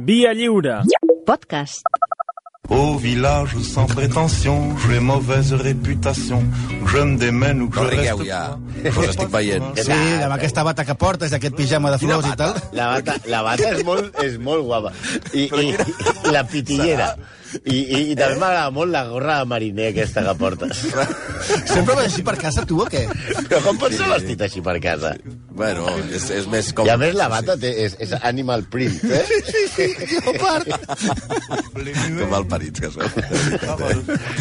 Via Lliure. Podcast. Au village sans prétention, j'ai mauvaise réputation. Je me démène ou que No je rigueu reste ja, us estic veient. Sí, amb aquesta bata que portes, aquest pijama de flors i tal. La bata, la bata és, molt, és molt guapa. I, i, i la pitillera. I, i, i també m'agrada molt la gorra de mariner aquesta que portes. Sempre vas així per casa, tu, o què? Però com pots ser vestit així per casa? Bueno, és, és més com... I a més la bata té, és, és animal print, eh? Com el parits que sou.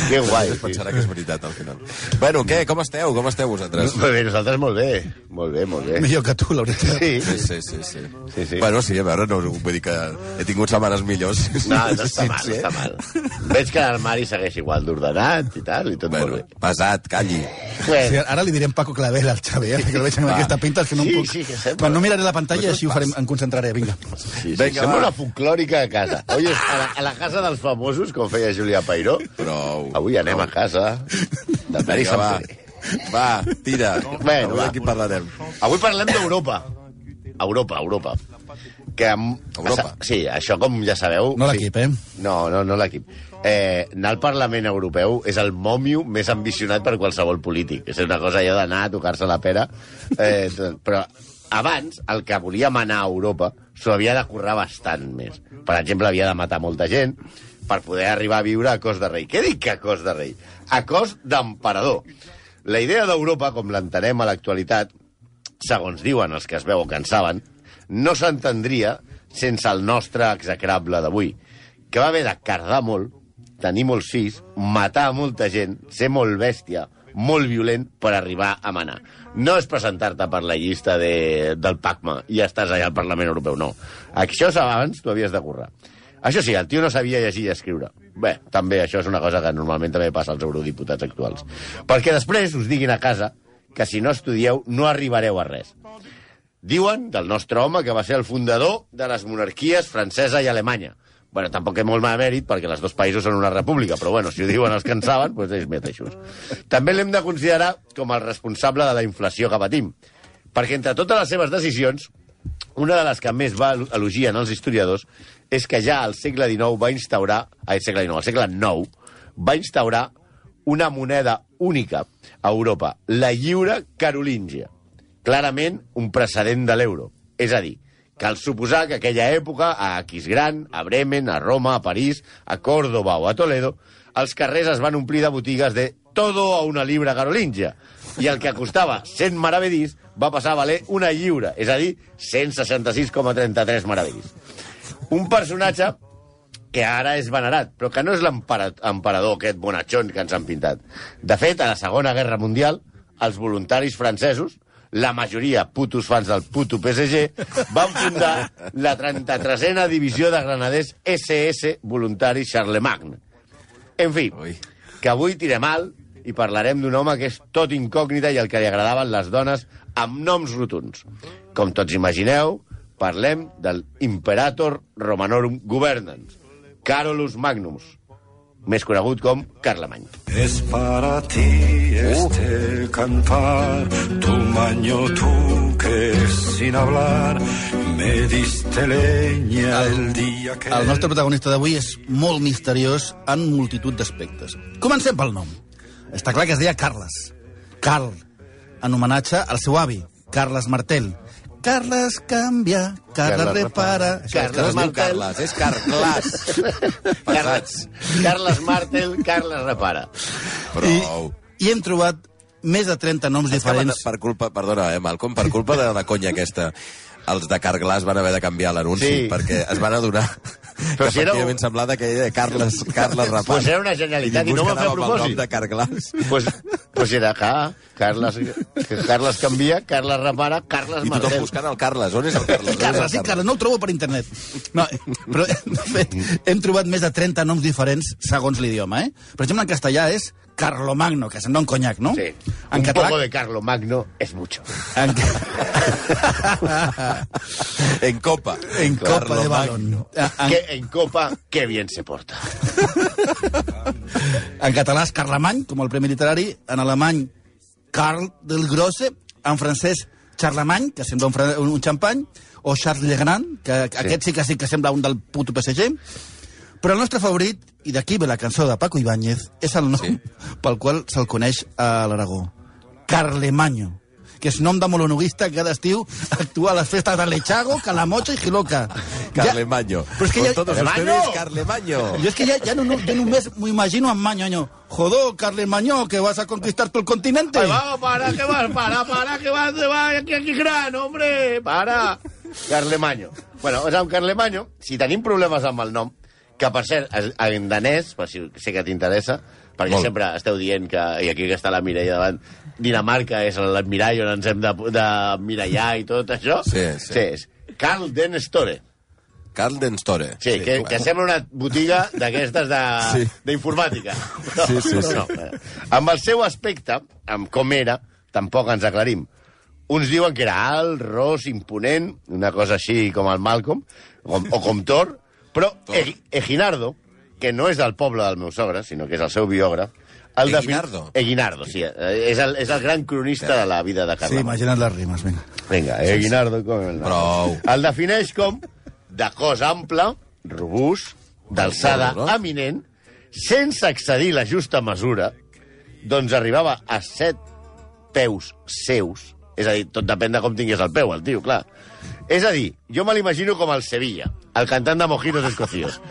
Que guai. Es pensarà que és veritat, al final. Bueno, què? Com esteu? Com esteu vosaltres? Molt bé, nosaltres molt bé. Molt bé, molt bé. Millor que tu, la veritat. Sí. Sí, sí, sí. sí. Sí, sí. Bueno, sí, a veure, no, vull dir que he tingut setmanes millors. No, no està Sí, mal, sí. no està mal. Veig que l'armari segueix igual d'ordenat i tal, i tot Bueno, molt bé. pesat, calli. Sí, Bé, ara li direm Paco Clavel al Xavi, eh? que el veig amb Va. aquesta pinta, que no Sí, em puc... sí, que. Quan no miraré la pantalla, així ho farem, em concentraré, vinga. sí, sí, Vinga, sembla va. una folclòrica a casa. Oye, a la, a la casa dels famosos, com feia Julià Pairó. Prou. Avui anem a casa de va. Sampere. Va, tira. Bueno, Avui va. aquí parlarem. Avui parlem d'Europa. Europa, Europa. Que amb... Europa. Sí, això com ja sabeu... No sí. l'equip, eh? No, no, no l'equip. Eh, anar al Parlament Europeu és el mòmio més ambicionat per qualsevol polític. És una cosa allò d'anar a tocar-se la pera. Eh, però abans, el que volíem anar a Europa s'ho havia de currar bastant més. Per exemple, havia de matar molta gent per poder arribar a viure a cos de rei. Què dic que a cos de rei? A cos d'emperador. La idea d'Europa, com l'entenem a l'actualitat, segons diuen els que es veu que en saben, no s'entendria sense el nostre execrable d'avui, que va haver de cardar molt, tenir molts fills, matar molta gent, ser molt bèstia, molt violent per arribar a manar. No és presentar-te per la llista de, del PACMA i estàs allà al Parlament Europeu, no. Això abans t'ho havies de currar. Això sí, el tio no sabia llegir i escriure. Bé, també això és una cosa que normalment també passa als eurodiputats actuals. Perquè després us diguin a casa que si no estudieu no arribareu a res. Diuen del nostre home que va ser el fundador de les monarquies francesa i alemanya. Bueno, tampoc és molt mal mèrit, perquè els dos països són una república, però bueno, si ho diuen els que en saben, doncs ells mateixos. També l'hem de considerar com el responsable de la inflació que patim, perquè entre totes les seves decisions, una de les que més va elogien els historiadors és que ja al segle XIX va instaurar, ai, segle XIX, al segle IX, va instaurar una moneda única a Europa, la lliure carolíngia. Clarament un precedent de l'euro. És a dir, cal suposar que aquella època, a Aquisgrán, a Bremen, a Roma, a París, a Córdoba o a Toledo, els carrers es van omplir de botigues de todo a una libra carolíngia. I el que costava 100 maravedís va passar a valer una lliure, és a dir, 166,33 maravedís. Un personatge que ara és venerat, però que no és l'emperador aquest bonachón que ens han pintat. De fet, a la Segona Guerra Mundial, els voluntaris francesos, la majoria putos fans del puto PSG, van fundar la 33a divisió de granaders SS Voluntaris Charlemagne. En fi, Ui. que avui tirem alt i parlarem d'un home que és tot incògnita i el que li agradaven les dones amb noms rotuns. Com tots imagineu, parlem del Imperator Romanorum Governans, Carolus Magnus, més conegut com Carlemany. Es para ti este cantar, tu maño tú que sin hablar me diste leña el día que... El nostre protagonista d'avui és molt misteriós en multitud d'aspectes. Comencem pel nom. Està clar que es deia Carles. Carl, en homenatge al seu avi, Carles Martel. Carles canvia, Carles Carles repara... Carles No es Martel. Carles, és Carglas. Carles, Carles Martel, Carles Repara. Prou. I hem trobat més de 30 noms diferents. per culpa, perdona, eh, Malcolm, per culpa de la conya aquesta, els de Carglass van haver de canviar l'anunci Sí. perquè es van adonar Però que si era un- semblava que era Carles, Carles Rapaz. Pues era una genialitat i ningú no va fer a propòsit. de Carglass. Pues, pues era acá, Carles, que Carles canvia, Carles repara, Carles I tothom Martel. buscant el Carles. On és el Carles? Carles, sí, Carles, no el trobo per internet. No, però, de fet, hem trobat més de 30 noms diferents segons l'idioma, eh? Per exemple, en castellà és Carlomagno, que sembla un conyac, no? Sí. En un català... poco de Carlo Magno es mucho. En, En Copa. en copa Carlo de Magno. balón. En, Que en Copa, qué bien se porta. en català és Carlemany, com el premi literari. En alemany, Karl del Grosse. En francès, Charlemagne, que sembla un, un, un xampany. o Charles Legrand, que sí. aquest sí que sí que sembla un del puto PSG, però el nostre favorit, i d'aquí ve la cançó de Paco Ibáñez, és el nom sí. pel qual se'l coneix a l'Aragó. Carlemaño que és nom de monologuista que cada estiu actua a les festes de Lechago, Calamocha i Giloca. Carlemaño. Ja, però és que ja, todos ustedes, Carlemaño. Jo és que ja, ja no, no, yo només m'ho imagino amb Maño, año. Jodó, Carlemaño, que vas a conquistar todo el continente. Ay, vamos, para, que vas, para, para, que vas, te vas, aquí, aquí, gran, hombre, para. Carlemaño. Bueno, és un Carlemaño, si tenim problemes amb el nom, que per cert, en danès, per si sé que t'interessa, perquè Molt. sempre esteu dient que, i aquí que està la Mireia davant, Dinamarca és l'admirall on ens hem de, de mirallar i tot això. Sí, sí. sí és Carl Den Store. Carl Den Store. Sí, que, que sembla una botiga d'aquestes Sí. de- d'informàtica. Sí, sí, sí. No, eh, amb el seu aspecte, amb com era, tampoc ens aclarim. Uns diuen que era alt, ros, imponent, una cosa així com el Malcolm, o, o com Thor, però Thor. Eg Eginardo, que no és del poble del meu sogre, sinó que és el seu biògraf, el defin- Eginardo? Eginardo, sí. eh, És el, és el gran cronista de la vida de Sí, Carlemany. imagina't les rimes, vinga. Vinga, Eginardo com el Prou. El defineix com de cos ample, robust, d'alçada eminent, sense excedir la justa mesura, doncs arribava a set peus seus, és a dir, tot depèn de com tingués el peu, el tio, clar. És a dir, jo me l'imagino com el Sevilla, el cantant de Mojitos Escocios.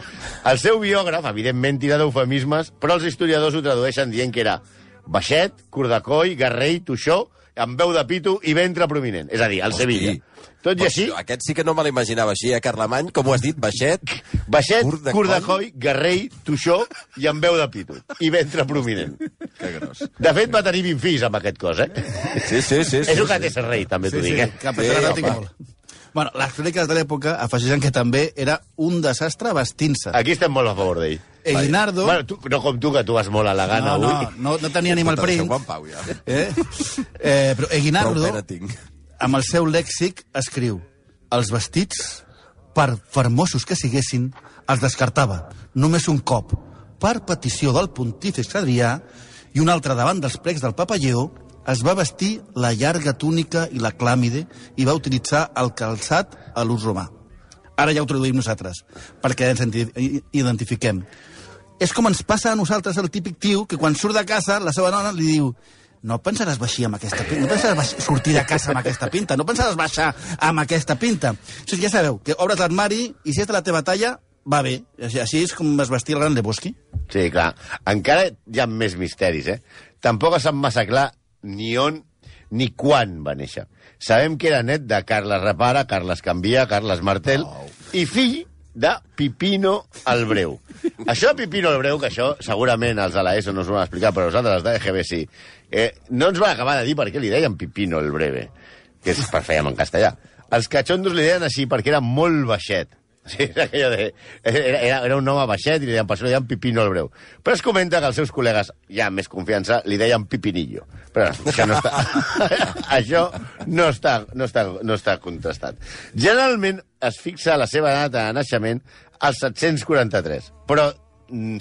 El seu biògraf, evidentment, tira d'eufemismes, però els historiadors ho tradueixen dient que era baixet, cordacoi, garrell, tuixó, amb veu de pito i ventre prominent. És a dir, el Hosti. Sevilla. Tot i Però així, Aquest sí que no me l'imaginava així, eh, Carlemany? Com ho has dit? Baixet? baixet, Curt de cordacoi, garrell, tuixó i amb veu de pito. I ventre prominent. Que gros. De fet, va tenir 20 fills amb aquest cos, eh? Sí, sí, sí. sí és un sí. que té ser rei, també t'ho Sí, dic, sí, eh? que Sí, home. Bueno, les cròniques de l'època afegeixen que també era un desastre vestint-se. Aquí estem molt a favor d'ell. Eginardo... Bueno, tu, no com tu, que tu vas molt a la gana no, avui. no, no, no tenia print. deixeu-me en pau, ja. Eh? Eh, però Eginardo, tinc. amb el seu lèxic, escriu els vestits, per fermosos que siguessin, els descartava només un cop, per petició del pontífex Adrià, i un altre davant dels plecs del Papa Lleó, es va vestir la llarga túnica i la clàmide i va utilitzar el calçat a l'ús romà. Ara ja ho traduïm nosaltres, perquè ens identifiquem. És com ens passa a nosaltres el típic tio que quan surt de casa la seva dona li diu no pensaràs baixir amb aquesta pinta, no pensaràs baix- sortir de casa amb aquesta pinta, no pensaràs baixar amb aquesta pinta. O sigui, ja sabeu, que obres l'armari i si és de la teva talla, va bé. Així, així és com es vestia el gran Lebowski. Sí, clar. Encara hi ha més misteris, eh? Tampoc sap massa clar ni on ni quan va néixer. Sabem que era net de Carles Repara, Carles Canvia, Carles Martel, i fill de Pipino el Breu. això de Pipino el Breu, que això segurament els de l'ESO no us ho van explicar, però nosaltres els de EGB sí, eh, no ens van acabar de dir per què li deien Pipino el Breve, que és per fèiem en castellà. Els catxondos li deien així perquè era molt baixet. Sí, era, aquello de, era, era, un home baixet i li deien, per això li deien Pipino el Breu. Però es comenta que els seus col·legues, ja amb més confiança, li deien Pipinillo. Però això no està, això no està, no, està, no està contrastat. Generalment es fixa la seva data de naixement als 743, però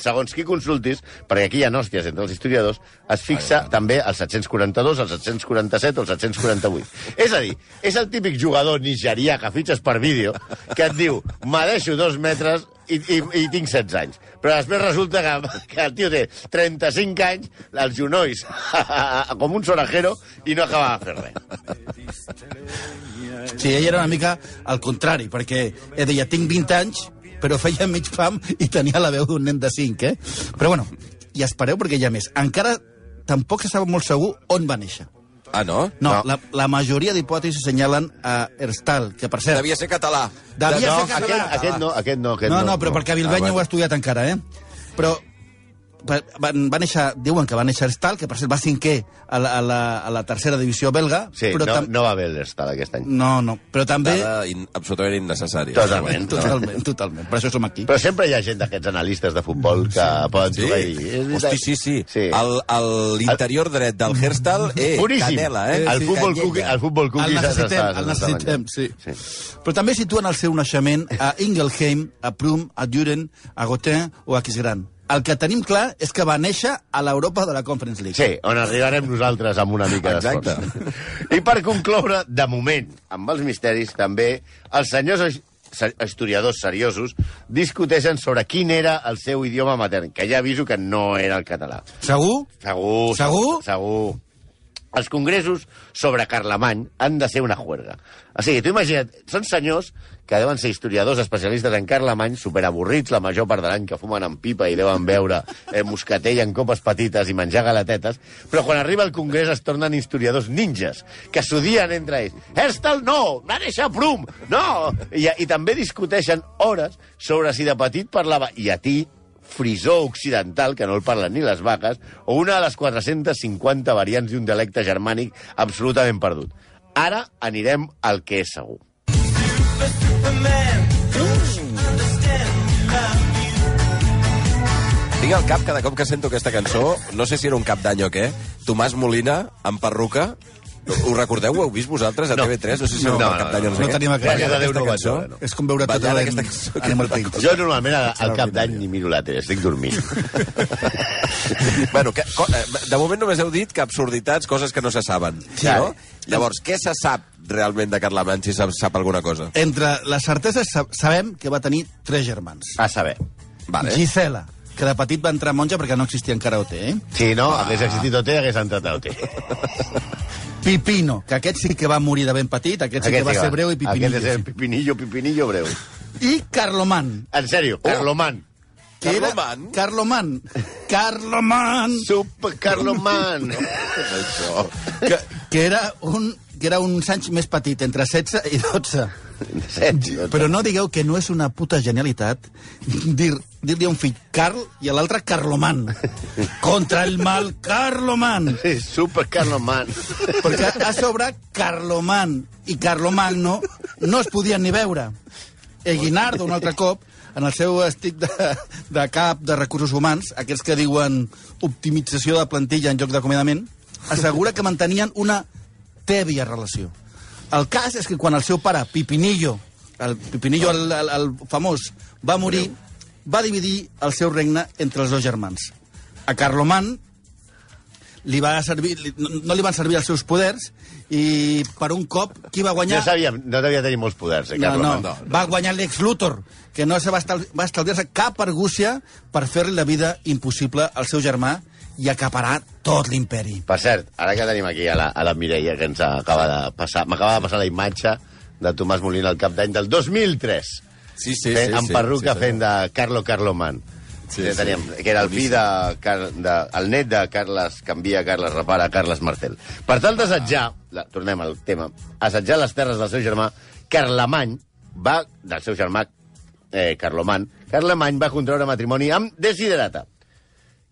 segons qui consultis, perquè aquí hi ha hòsties entre els historiadors, es fixa també el 742, el 747 o el 748. És a dir, és el típic jugador nigerià que fitxes per vídeo que et diu, m'adeixo dos metres i, i, i tinc 16 anys. Però després resulta que, que el tio té 35 anys, els genolls com un sorajero i no acaba de fer res. Sí, ell era una mica al contrari, perquè ell deia, tinc 20 anys, però feia mig pam i tenia la veu d'un nen de 5, eh? Però bueno, i espereu perquè hi ha més. Encara tampoc se sap molt segur on va néixer. Ah, no? No, No. no. La, la majoria d'hipòtesis senyalen a Herstal, que per cert... Devia ser català. Devia no, ser català. aquest, aquest no, aquest no, aquest no, no. no, però perquè Bilbenyo Ah, bueno. ho ha estudiat encara, eh? Però va, va, néixer, diuen que va néixer Herstal, que per cert va cinquè a la, a la, a la tercera divisió belga. Sí, però no, tam- no va bé l'estat aquest any. no, no, però també... Dada in, absolutament innecessària. Totalment. Totalment, totalment. Per això som aquí. Però sempre hi ha gent d'aquests analistes de futbol que poden Sí? trucar i. Hosti, sí, sí. sí. El- el- L'interior dret del hairstyle, eh, Puríssim. canela, eh? El futbol Canyella. cookie, el futbol El cookie s'ha- necessitem, el necessitem, sí. sí. Però també situen el seu naixement a Ingelheim, a Prum, a Düren, a Gothen o a Quisgran. El que tenim clar és que va néixer a l'Europa de la Conference League. Sí, on arribarem nosaltres amb una mica d'esforç. I per concloure, de moment, amb els misteris, també, els senyors historiadors seriosos discuteixen sobre quin era el seu idioma matern, que ja aviso que no era el català. Segur? Segur, Segur? Segur. Els congressos sobre Carlemany han de ser una juerga. O sigui, tu imagina't, són senyors que deuen ser historiadors especialistes en Carlemany, superavorrits la major part de l'any, que fumen en pipa i deuen beure eh, moscatell en copes petites i menjar galatetes, però quan arriba al congrés es tornen historiadors ninjas, que s'odien entre ells. Herstal no! Va néixer Prum! No! I, I també discuteixen hores sobre si de petit parlava i a ti, frisó occidental, que no el parlen ni les vaques, o una de les 450 variants d'un dialecte germànic absolutament perdut. Ara anirem al que és segur. Tinc al cap cada cop que sento aquesta cançó, no sé si era un cap d'any o què, Tomàs Molina, amb perruca, ho recordeu? Ho heu vist vosaltres a No. TV3? No sé si No, no, cap d'any no, no què. tenim aquest- Gràcies a Déu Aquesta no no. És com veure tot Ballant el aquesta cançó. Animal Print. Jo normalment al, cap d'any ni miro la tele, estic dormint. bueno, que, eh, de moment només heu dit que absurditats, coses que no se saben. Sí. no? Llavors, què se sap realment de Carlemany, si se sap alguna cosa? Entre les certeses sa- sabem que va tenir tres germans. A saber. Vale. Gisela, que de petit va entrar monja perquè no existia encara OT, eh? Si no, hagués existit OT, hagués entrat a OT. Pipino, que aquest sí que va morir de ben petit, aquest sí que va ser breu i Aquest és pipinillo. el pipinillo, pipinillo breu. I Carloman, En sèrio, Carloman. que era... Carloman? Carloman. Carloman. Super Carloman. Això. Que, que era un que era uns anys més petit, entre 16 i 12. Setze. Però no digueu que no és una puta genialitat dir- dir-li a un fill Carl i a l'altre Carloman. Contra el mal Carloman. Sí, Super Carloman. Perquè a sobre Carloman i Carlomagno no es podien ni veure. E Guinardo, un altre cop, en el seu estic de, de cap de recursos humans, aquests que diuen optimització de plantilla en lloc d'acomiadament, assegura que mantenien una tèbia relació. El cas és que quan el seu pare, Pipinillo, el Pipinillo, el, el, el famós, va morir, va dividir el seu regne entre els dos germans. A Carloman li va servir, li, no, no li van servir els seus poders i per un cop qui va guanyar... No sabia, no devia tenir molts poders, eh, no, no, Carloman. va guanyar l'ex Luthor, que no se va, estal, va estalviar-se cap argúcia per fer-li la vida impossible al seu germà i acaparar tot l'imperi. Per cert, ara que tenim aquí a la, a la Mireia, que ens acaba de passar, m'acaba de passar la imatge de Tomàs Molina al cap d'any del 2003. Sí, sí, fent, sí. amb sí, perruca sí, fent de Carlo Carloman. Sí, que, sí. teníem, que era el fill de, Car- de, el net de Carles Canvia, Carles Repara, Carles Martel. Per tal d'assetjar, la, tornem al tema, assetjar les terres del seu germà, Carlemany va, del seu germà eh, Carloman, Carlemany va contraure matrimoni amb Desiderata,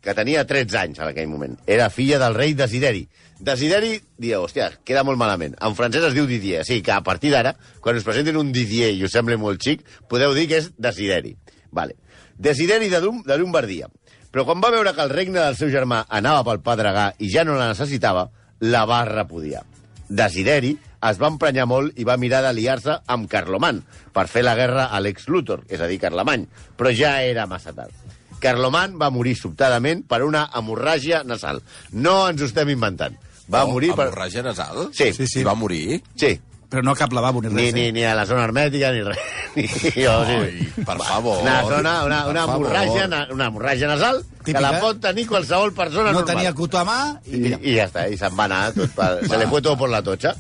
que tenia 13 anys en aquell moment. Era filla del rei Desideri. Desideri, dieu, hòstia, queda molt malament. En francès es diu Didier, sigui que a partir d'ara, quan us presentin un Didier i us sembli molt xic, podeu dir que és Desideri. Vale. Desideri de, Lum, de Lombardia. Però quan va veure que el regne del seu germà anava pel pedregà i ja no la necessitava, la va repudiar. Desideri es va emprenyar molt i va mirar d'aliar-se amb Carloman per fer la guerra a l'ex Luthor, és a dir, Carlemany, però ja era massa tard. Carloman va morir sobtadament per una hemorràgia nasal. No ens ho estem inventant. Va Oh, morir per... Hemorràgia nasal? Sí. Sí, sí. I va morir? Sí, Però no cap lavabo ni ni, res. ni, eh? ni a la zona hermètica ni res. Ni, jo, Ai, per favor. Una, zona, una, una, hemorràgia, na- una hemorràgia nasal que Típica. la pot tenir qualsevol persona No normal. tenia cotó a mà i I. I ja està, i se'n va anar. Tot per, se le fue todo por la tocha.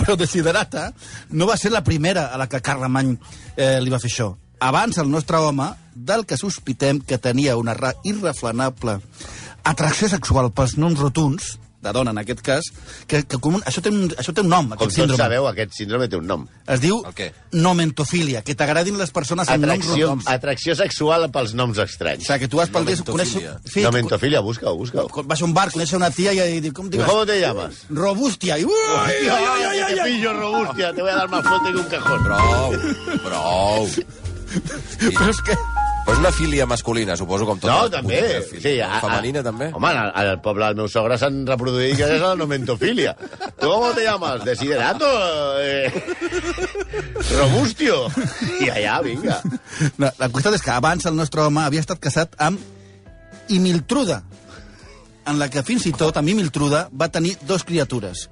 Però Desiderata no va ser la primera a la que Carlemany eh, li va fer això. Abans, el nostre home, del que sospitem que tenia una ra- irrefrenable atracció sexual pels noms rotuns, de dona en aquest cas, que, que com un, això, té un, això té un nom, Com aquest tots síndrome. sabeu, aquest síndrome té un nom. Es diu nomentofília, que t'agradin les persones amb noms Atracció, rotuns. atracció sexual pels noms O estranys. sigui, que tu vas pel dia... Coneixes, sí, Nomentofilia, busca-ho, busca-ho. cu- vas a un bar, coneixes una tia i, i diu, com dius? ¿Cómo te llamas? Robustia. I, uh, Ay, ay, ay, ay, te pillo, robustia, te voy a dar más fuerte que un cajón. Prou, Però és que Però és una filia masculina, suposo, com tot. No, també. Sí, a- a- Femenina, també? Home, al, al poble del meu sogre s'han reproduït que és la nomentofilia. ¿Tú cómo te llamas? Desiderato. Eh, robustio. I allà, vinga. No, la qüestió és que abans el nostre home havia estat casat amb Imiltruda, en la que fins i tot, amb Imiltruda, va tenir dos criatures.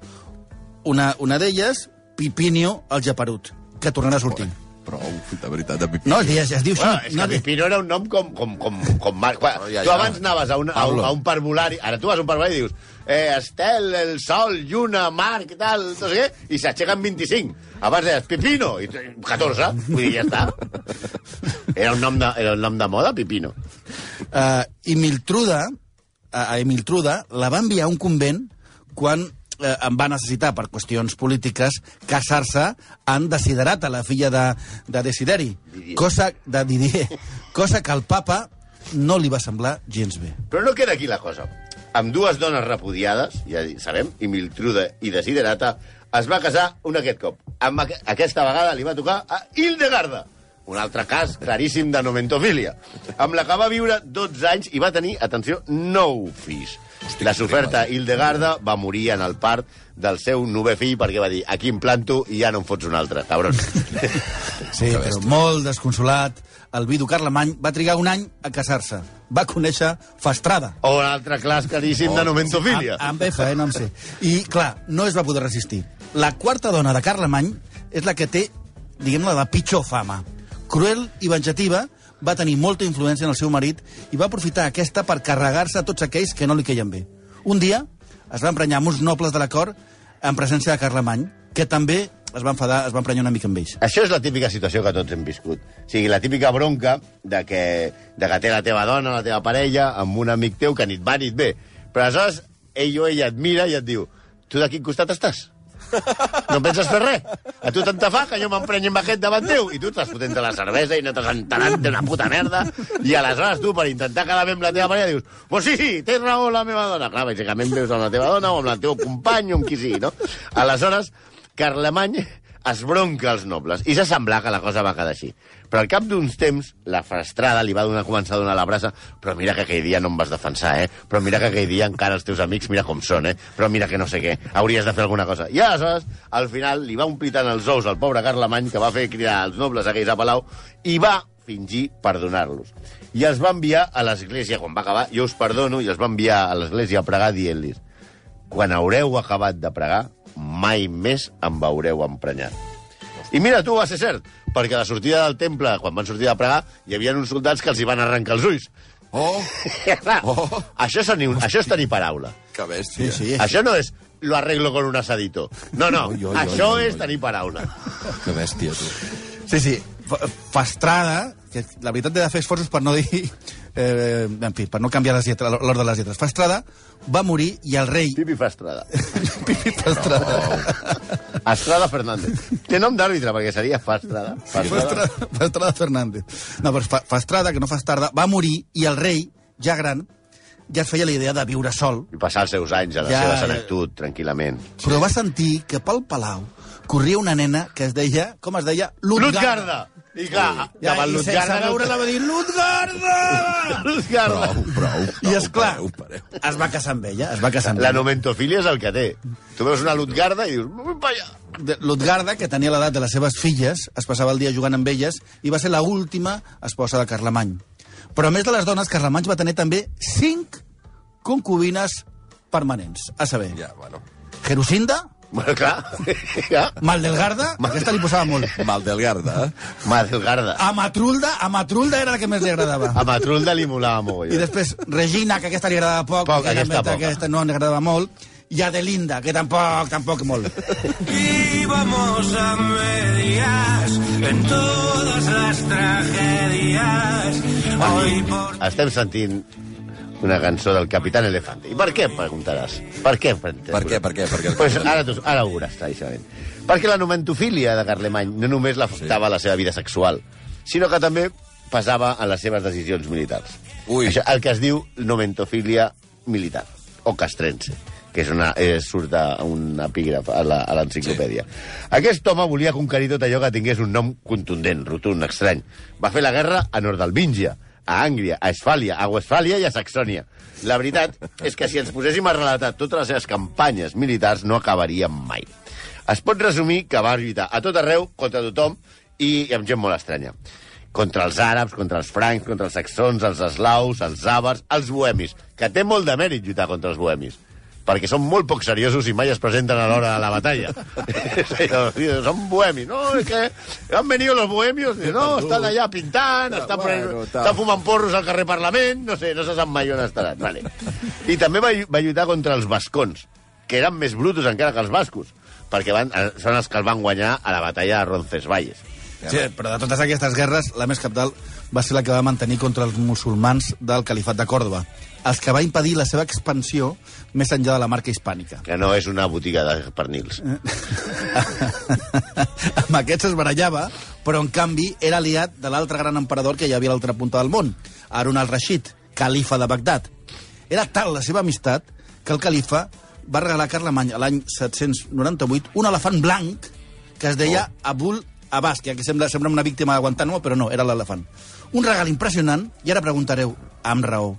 Una, una d'elles, Pipinio el Japerut, que tornarà a sortir. Prou, de veritat, de pipí. No, es, es, es diu així. Bueno, és que no, Pipino era un nom com... com, com, com mar... Quan, No, ja, tu ja. abans anaves a un, a, un, a un parvulari, ara tu vas a un parvulari i dius eh, Estel, el sol, lluna, mar, què tal, no sé què, i s'aixequen 25. Abans deies Pipino, i 14, vull dir, ja està. Era un nom de, era un nom de moda, Pipino. Uh, Imiltruda, a, a Imiltruda, la va enviar a un convent quan eh, em va necessitar, per qüestions polítiques, casar-se amb Desiderata, la filla de, de Desideri. Didier. Cosa, de Didier. Cosa que al papa no li va semblar gens bé. Però no queda aquí la cosa. Amb dues dones repudiades, ja sabem, i Miltruda i Desiderata, es va casar un aquest cop. Amb aqu aquesta vegada li va tocar a Hildegarda, un altre cas claríssim de nomentofília, amb la que va viure 12 anys i va tenir, atenció, 9 fills. La soferta Hildegarda va morir en el part del seu novè fill perquè va dir aquí em planto i ja no em fots un altre, cabron. Sí, però molt desconsolat. El vidu Carlemany va trigar un any a casar-se. Va conèixer Fastrada. o un altre clas claríssim de nomentofília. Amb, amb F, eh, no em sé. I, clar, no es va poder resistir. La quarta dona de Carlemany és la que té, diguem-ne, la pitjor fama. Cruel i venjativa, va tenir molta influència en el seu marit i va aprofitar aquesta per carregar-se a tots aquells que no li queien bé. Un dia es va emprenyar amb uns nobles de la cort en presència de Carlemany, que també es va enfadar, es va emprenyar una mica amb ells. Això és la típica situació que tots hem viscut. O sigui, la típica bronca de que, de que té la teva dona, la teva parella, amb un amic teu que ni et va ni et ve. Però aleshores, ell o ella et mira i et diu tu de quin costat estàs? No penses fer res? A tu tant te fa que jo m'emprenyi amb aquest davant teu i tu estàs fotent la cervesa i no t'has enterat d'una puta merda i aleshores tu, per intentar quedar bé amb la teva parella, dius pues sí, sí, tens raó la meva dona. Clar, bàsicament veus amb la teva dona o amb el teu company o amb qui sigui, no? Aleshores, Carlemany es bronca als nobles i se sembla que la cosa va quedar així. Però al cap d'uns temps, la frustrada li va donar, començar a donar la brasa però mira que aquell dia no em vas defensar, eh? Però mira que aquell dia encara els teus amics mira com són, eh? Però mira que no sé què, hauries de fer alguna cosa. I aleshores, al final, li va omplir tant els ous al pobre Carlemany que va fer cridar els nobles aquells a Palau i va fingir perdonar-los. I els va enviar a l'església, quan va acabar, jo us perdono, i els va enviar a l'església a pregar dient-los quan haureu acabat de pregar, mai més em veureu emprenyat. I mira, tu, va ser cert, perquè a la sortida del temple, quan van sortir de pregar, hi havia uns soldats que els hi van arrencar els ulls. Oh, clar, Oh. això, és tenir, això és tenir paraula. que bèstia. Sí, sí. Això no és lo arreglo con un asadito. No, no, Oi, oi, oi, això oi, és oi. tenir paraula. Que bèstia, tu. Sí, sí. Fa- Fastrada, que la veritat he de fer esforços per no dir... Eh, en fi, per no canviar l'ordre de les lletres. Fastrada va morir i el rei... Pipi fa Estrada. Pipi Fastrada. Estrada Fernández. Té nom d'àrbitre, perquè seria fa Estrada. Fa Estrada. Fastrada, Fastrada Fernández. No, però Fa- Fastrada, que no fa tarda, va morir i el rei, ja gran, ja es feia la idea de viure sol, I passar els seus anys a la Ja, seva ja. senectut, tranquil·lament. però va sentir que pel palau corria una nena que es deia, com es deia? Lutgarda! I clar, Ja, davant I sense veure-la va dir, Lutgarda! Lutgarda! Prou, prou. I, és clar, Pareu, pareu. es va casar amb ella, es va casar amb La ella. nomentofília és el que té. Tu veus una Lutgarda i dius, vull pa allà. Lutgarda, que tenia l'edat de les seves filles, es passava el dia jugant amb elles i va ser la última esposa de Carlemany. Però a més de les dones, Carlemany va tenir també cinc concubines permanents. A saber, Ja, bueno. Gerusinda, Bueno, clar, clar. Maldelgarda, aquesta li posava molt. Maldelgarda, eh? Madelgarda. Amatrulda, Amatrulda era la que més li agradava. A Matrulda li molava I molt. després Regina, que aquesta li agradava poc, Poc, i aquesta aquesta, poca. aquesta no li agradava molt, i Adelinda, que tampoc, tampoc molt. Íbamos a medias en todas las tragedias. Hoy por Estem sentint una cançó del Capitán Elefante. I per què, preguntaràs? Per què? Per què, per què? Per què? Pues ara, tu, ara ho veuràs, claríssimament. Perquè la nomentofília de Carlemany no només l'afectava sí. la seva vida sexual, sinó que també pesava en les seves decisions militars. Ui. Això, el que es diu nomentofília militar, o castrense. que és una, eh, surt a un epígraf a l'enciclopèdia. Sí. Aquest home volia conquerir tot allò que tingués un nom contundent, rotund, estrany. Va fer la guerra a Nordalbíngia, a Àngria, a Esfàlia, a Westfàlia i a Saxònia. La veritat és que si ens poséssim a relatar totes les seves campanyes militars no acabaríem mai. Es pot resumir que va lluitar a tot arreu, contra tothom, i amb gent molt estranya. Contra els àrabs, contra els francs, contra els saxons, els eslaus, els àvars, els bohemis, que té molt de mèrit lluitar contra els bohemis perquè són molt poc seriosos i mai es presenten a l'hora de la batalla. Són bohemis. No, es que han venido los bohemios. No, estan allà pintant, estan, bueno, tal. estan fumant porros al carrer Parlament, no sé, no se sap mai on estaran. Vale. I també va, va lluitar contra els bascons, que eren més brutos encara que els bascos, perquè van, eh, són els que el van guanyar a la batalla de Roncesvalles. Sí, però de totes aquestes guerres, la més capdalt va ser la que va mantenir contra els musulmans del califat de Còrdoba, els que va impedir la seva expansió més enllà de la marca hispànica. que no és una botiga de pernils. amb aquests es barallava, però en canvi era aliat de l'altre gran emperador que hi havia a l'altra punta del món, Harun al-Rashid, califa de Bagdad. Era tal la seva amistat que el califa va regalar a Carlemany l'any 798 un elefant blanc que es deia oh. Abul Abbas, que aquí sembla, sembla una víctima de Guantánamo, però no, era l'elefant. Un regal impressionant, i ara preguntareu, amb raó,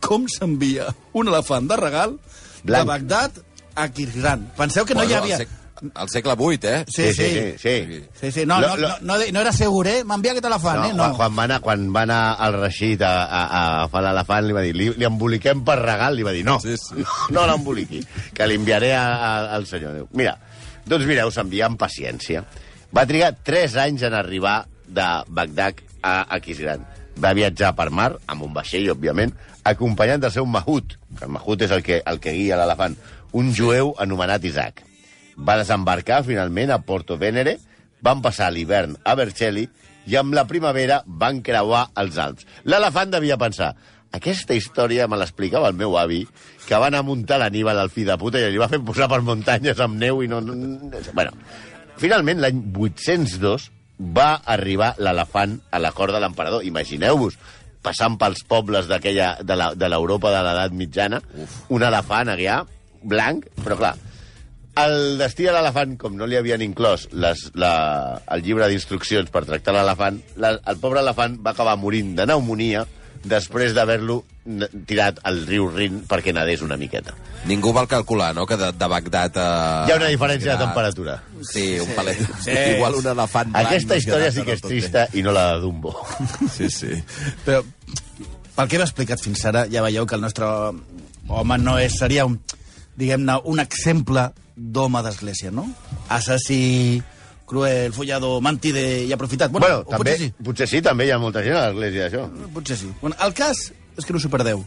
com s'envia un elefant de regal Blanc. de Bagdad a Kirguizistan? Penseu que no hi havia... Al, sec, al segle VIII, eh? Sí, sí. sí. sí. Sí, sí, no, Lo- no, lo- no, no, no era segur, eh? M'envia aquest elefant, eh? No, No. quan, va anar, quan va anar al Rashid a, a, a agafar l'elefant, li va dir, li, li emboliquem per regal, li va dir, no, Sí, sí. no l'emboliqui, que l'enviaré a- a- al senyor. Diu, Mira, doncs mireu, s'envia amb paciència. Va trigar 3 anys en arribar de Bagdad a Aquisgrán. Va viatjar per mar, amb un vaixell, òbviament, acompanyat del seu mahut, que el mahut és el que, el que guia l'elefant, un jueu anomenat Isaac. Va desembarcar, finalment, a Porto Venere, van passar l'hivern a Vercelli i amb la primavera van creuar els Alps. L'elefant devia pensar aquesta història me l'explicava el meu avi, que va anar a muntar l'Aníbal al fill de puta i li va fer posar per muntanyes amb neu i no... no, no bueno, finalment, l'any 802 va arribar l'elefant a la cort de l'emperador. Imagineu-vos, passant pels pobles d'aquella de la- de l'Europa de l'edat mitjana, un elefant allà, blanc, però clar, el destí de l'elefant, com no li havien inclòs les, la, el llibre d'instruccions per tractar l'elefant, el pobre elefant va acabar morint de pneumonia després d'haver-lo tirat al riu Rin perquè nadés una miqueta. Ningú vol calcular, no?, que de, de Bagdad a... Hi ha una diferència de temperatura. Sí, un palet. Sí. Igual un elefant blanc... Aquesta història sí que és trista i no la de Dumbo. Sí, sí. Però pel que hem explicat fins ara, ja veieu que el nostre home no és, seria un, diguem-ne, un exemple d'home d'església, no? Assassí, cruel, follado, mantide i aprofitat. Bueno, Bueno, també, potser sí. potser sí, també hi ha molta gent a l'església, això. Potser sí. Bueno, el cas és que no s'ho perdeu.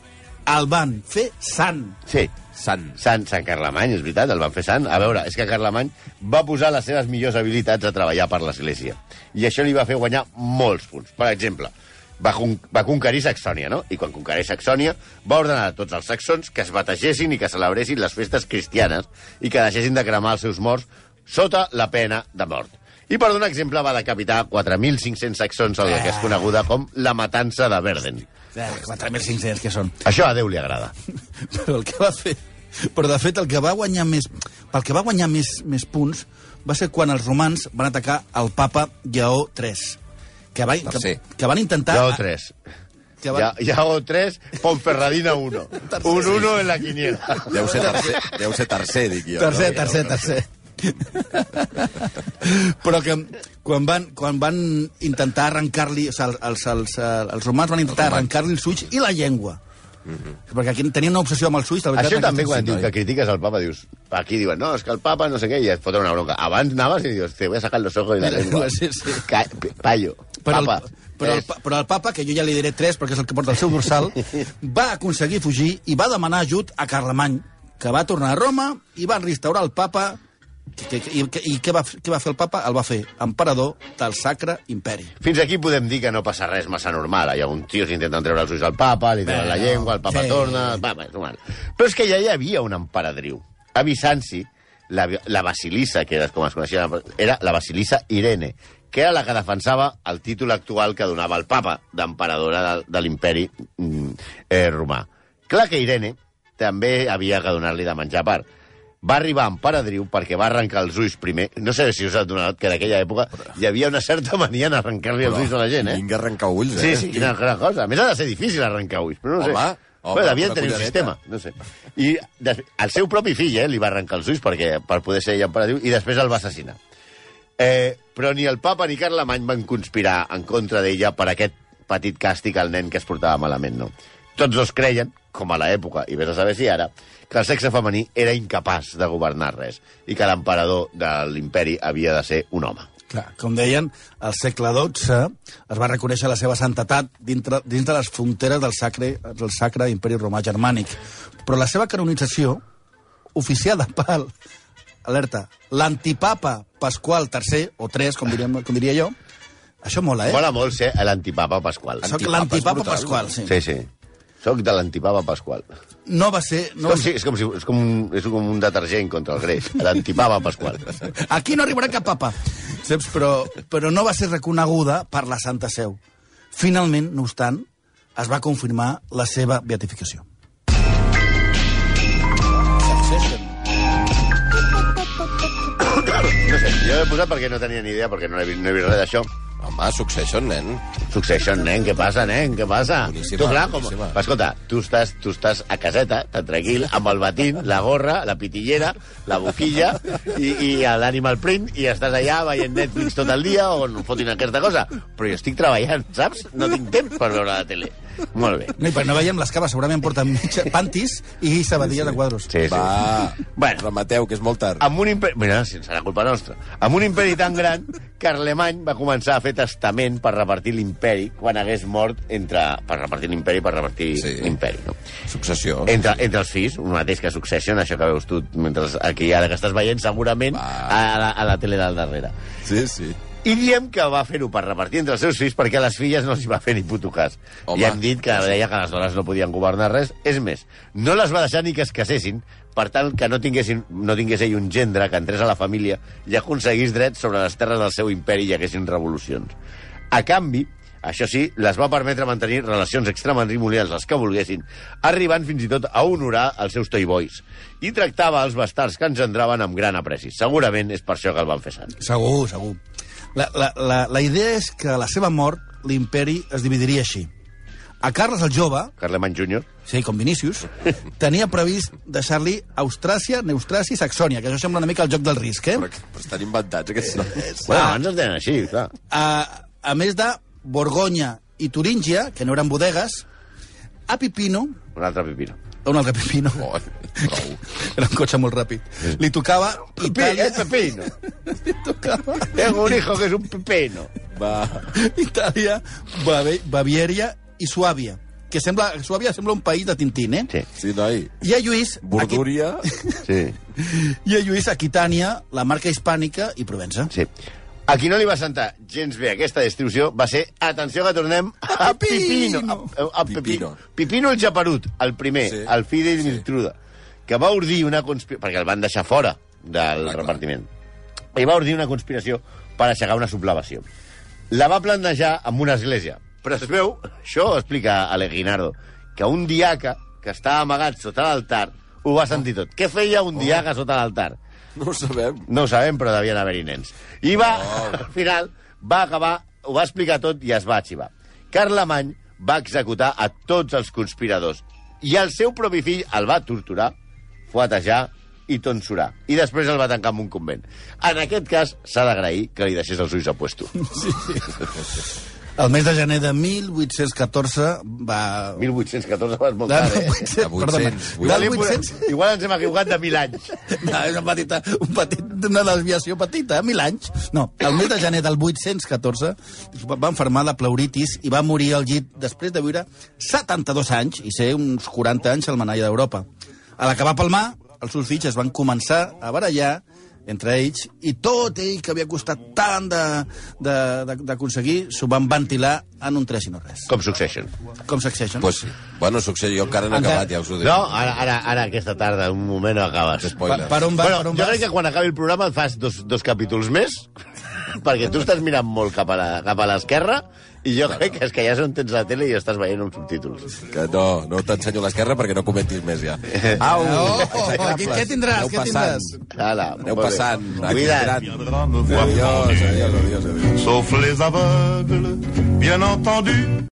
El van fer sant. Sí, Sant. Sant, Sant Carlemany, és veritat, el van fer sant. A veure, és que Carlemany va posar les seves millors habilitats a treballar per l'Església. I això li va fer guanyar molts punts. Per exemple, va, con va conquerir Saxònia, no? I quan conquereix Saxònia, va ordenar a tots els saxons que es bategessin i que celebressin les festes cristianes i que deixessin de cremar els seus morts sota la pena de mort. I per donar exemple va decapitar 4.500 saxons al que és coneguda com la matança de Verden. Eh, 4.500 que són. Això a Déu li agrada. Però el que va fer... Però, de fet, el que va guanyar més... Pel que va guanyar més, més punts va ser quan els romans van atacar el papa Lleó III. Que, va, que, que van intentar... Lleó 3. Que van, Ya, Yago 3, Ponferradina 1. Un 1 en la quiniela. Deu ser tercer, deu ser tercer dic jo. Tercer, no? tercer, tercer. Però que quan van, quan van intentar arrencar-li... O sigui, els, els, els romans van intentar arrencar-li els ulls i la llengua. Perquè aquí tenien una obsessió amb els ulls. veritat, Això també, quan diu que critiques al papa, dius... Aquí diuen, no, és que el papa no sé què, i et foten una bronca. Abans anaves i dius, te voy a sacar los ojos y la I la lengua. sí, sí. Ca payo, Però, papa. el, però, el, però el papa, que jo ja li diré tres perquè és el que porta el seu dorsal, va aconseguir fugir i va demanar ajut a Carlemany, que va tornar a Roma i va restaurar el papa i, que, i què, va, què va fer el papa? El va fer emperador del Sacre Imperi. Fins aquí podem dir que no passa res massa normal. Hi ha un tio que intenten treure els ulls al papa, li treuen la llengua, el papa sí. torna... Va, va, és normal. Però és que ja hi havia un emperadriu. A Bizanci, la, la basilissa, que era com es coneixia, era la basilissa Irene, que era la que defensava el títol actual que donava el papa d'emperadora de, de l'imperi mm, eh, romà. Clar que Irene també havia que donar-li de menjar part. Va arribar en Paradriu perquè va arrencar els ulls primer. No sé si us ha donat que en aquella època hi havia una certa mania en arrencar-li els ulls a la gent, eh? Vinga arrencar ulls, Sí, eh? sí, quina gran cosa. A més, ha de ser difícil arrencar ulls, però no Home, sé. home, Bé, devia tenir un sistema, no sé. I el seu propi fill eh, li va arrencar els ulls perquè, per poder ser ell emperadriu i després el va assassinar. Eh, però ni el papa ni Carlemany van conspirar en contra d'ella per aquest petit càstig al nen que es portava malament, no? Tots dos creien, com a l'època, i vés a saber si ara, que el sexe femení era incapaç de governar res i que l'emperador de l'imperi havia de ser un home. Clar, com deien, al segle XII es va reconèixer la seva santetat dintre, dins de les fronteres del sacre, del sacre imperi romà germànic. Però la seva canonització, oficiada pel, alerta, l'antipapa Pasqual III, o 3, com, diríem, com diria jo, això mola, eh? Mola molt ser l'antipapa Pasqual. Soc Antipapa l'antipapa. Pasqual, sí. Sí, sí. Soc de l'antipapa Pasqual. No va ser... No és, com si, és, com si, és, com un, és com un detergent contra el greix. L'antipapa Pasqual. Aquí no arribarà cap papa. Saps? Però, però no va ser reconeguda per la Santa Seu. Finalment, no obstant, es va confirmar la seva beatificació. Succession. No sé, jo he posat perquè no tenia ni idea, perquè no he, no he vist res d'això. Home, Succession, nen. Succession, nen, què passa, nen? Què passa? Boníssima, tu, clar, com... boníssima. Escolta, tu estàs, tu estàs a caseta, tan tranquil, amb el batín, la gorra, la pitillera, la boquilla i, i l'animal print, i estàs allà veient Netflix tot el dia o no fotin aquesta cosa. Però jo estic treballant, saps? No tinc temps per veure la tele. Molt bé. No, i per no veiem les caves, segurament porten mitja, pantis i sabatilles de quadros. Sí, sí. Va, Bueno. remateu, que és molt tard. Amb un imperi... Mira, si serà culpa nostra. Amb un imperi tan gran, Carlemany va començar a fer testament per repartir l'imperi quan hagués mort entre... per repartir l'imperi, per repartir Sí. l'imperi, no? Successió. Entre, entre els fills, un mateix que Succession, això que veus tu mentre aquí ara que estàs veient, segurament Va. a la, a la tele del darrere. Sí, sí. I diem que va fer-ho per repartir entre els seus fills perquè a les filles no els hi va fer ni puto cas. Home. I hem dit que deia que les dones no podien governar res. És més, no les va deixar ni que es casessin, per tant que no, tinguessin, no tingués ell un gendre que entrés a la família i aconseguís drets sobre les terres del seu imperi i hi haguessin revolucions. A canvi, això sí, les va permetre mantenir relacions extramatrimonials les que volguessin, arribant fins i tot a honorar els seus toy boys. I tractava els bastards que engendraven amb gran apreci. Segurament és per això que el van fer sant. Segur, segur. La, la, la, la idea és que a la seva mort l'imperi es dividiria així. A Carles el Jove, Carlemany Júnior. sí, com Vinícius, tenia previst deixar-li Austràcia, Neustràcia i Saxònia, que això sembla una mica el joc del risc, eh? Però, però estan inventats, aquests noms. Bueno, abans es deien així, clar. A, a més de Borgonya i Turíngia, que no eren bodegues, a Pipino, Un altre pipino. un altre Pipino, Oh, prou. era un cotxe molt ràpid, li tocava Itàlia, Es pepino. li tocava Tengo un hijo que es un pepino. Va. Itàlia, Baviera i Suàbia, que sembla, Suàbia sembla un país de Tintín, eh? Sí, Sí, noi. I a Lluís... Bordúria. sí, I a Lluís, Aquitània, la marca hispànica i Provença. sí. A qui no li va sentar gens bé aquesta distribució va ser, atenció que tornem a Pipino. A, a Pipino. Pipino. Pipino el Japerut, el primer, Sí. el fill de Miltruda, que va ordir una conspiració... Perquè el van deixar fora del clar. repartiment. I va ordir una conspiració per aixecar una sublevació. La va planejar amb una església. Però es veu, això ho explica Aleguinardo, que un diaca que estava amagat sota l'altar ho va sentir tot. Què feia un diaca sota l'altar? No ho sabem. No ho sabem, però devien haver-hi nens. I va, al final, va acabar, ho va explicar tot i es va arxivar. Carlemany va executar a tots els conspiradors i el seu propi fill el va torturar, fuetejar i tonsurar. I després el va tancar en un convent. En aquest cas, s'ha d'agrair que li deixés els ulls a puesto. El mes de gener de 1814 va... 1814 va molt tard, eh? 1800, De 800, perdona, Igual, del li hem posat- 800... igual ens hem equivocat de mil anys. No, és una petita, un petit, una desviació petita, mil anys. No, el mes de gener del 814 va enfermar de pleuritis i va morir al llit després de viure 72 anys i ser uns 40 anys al manalla d'Europa. A l'acabar pel mar, els seus fills es van començar a barallar entre ells, i tot ell que havia costat tant de- de- de- d'aconseguir, s'ho van ventilar en un tres i no res. Com Succession. Com Succession. Pues sí. Bueno, Successió, jo encara no he Encara- acabat, ja us ho dic. No, ara, ara, ara aquesta tarda, un moment, no acabes. Spoiler. per, per on va, Bueno, per on jo vas? crec que quan acabi el programa et fas dos, dos capítols més perquè tu estàs mirant molt la- cap a l'esquerra i jo crec que és que ja és on tens la tele i estàs veient uns subtítols. Que no, no t'ensenyo l'esquerra perquè no comentis més ja. Au! Oh, execrables. què- què tindràs, Aneu què passant. tindràs? Hala, Aneu passant. Cuida't. adiós, adiós, adiós. sauf les aveugles, bien entendu.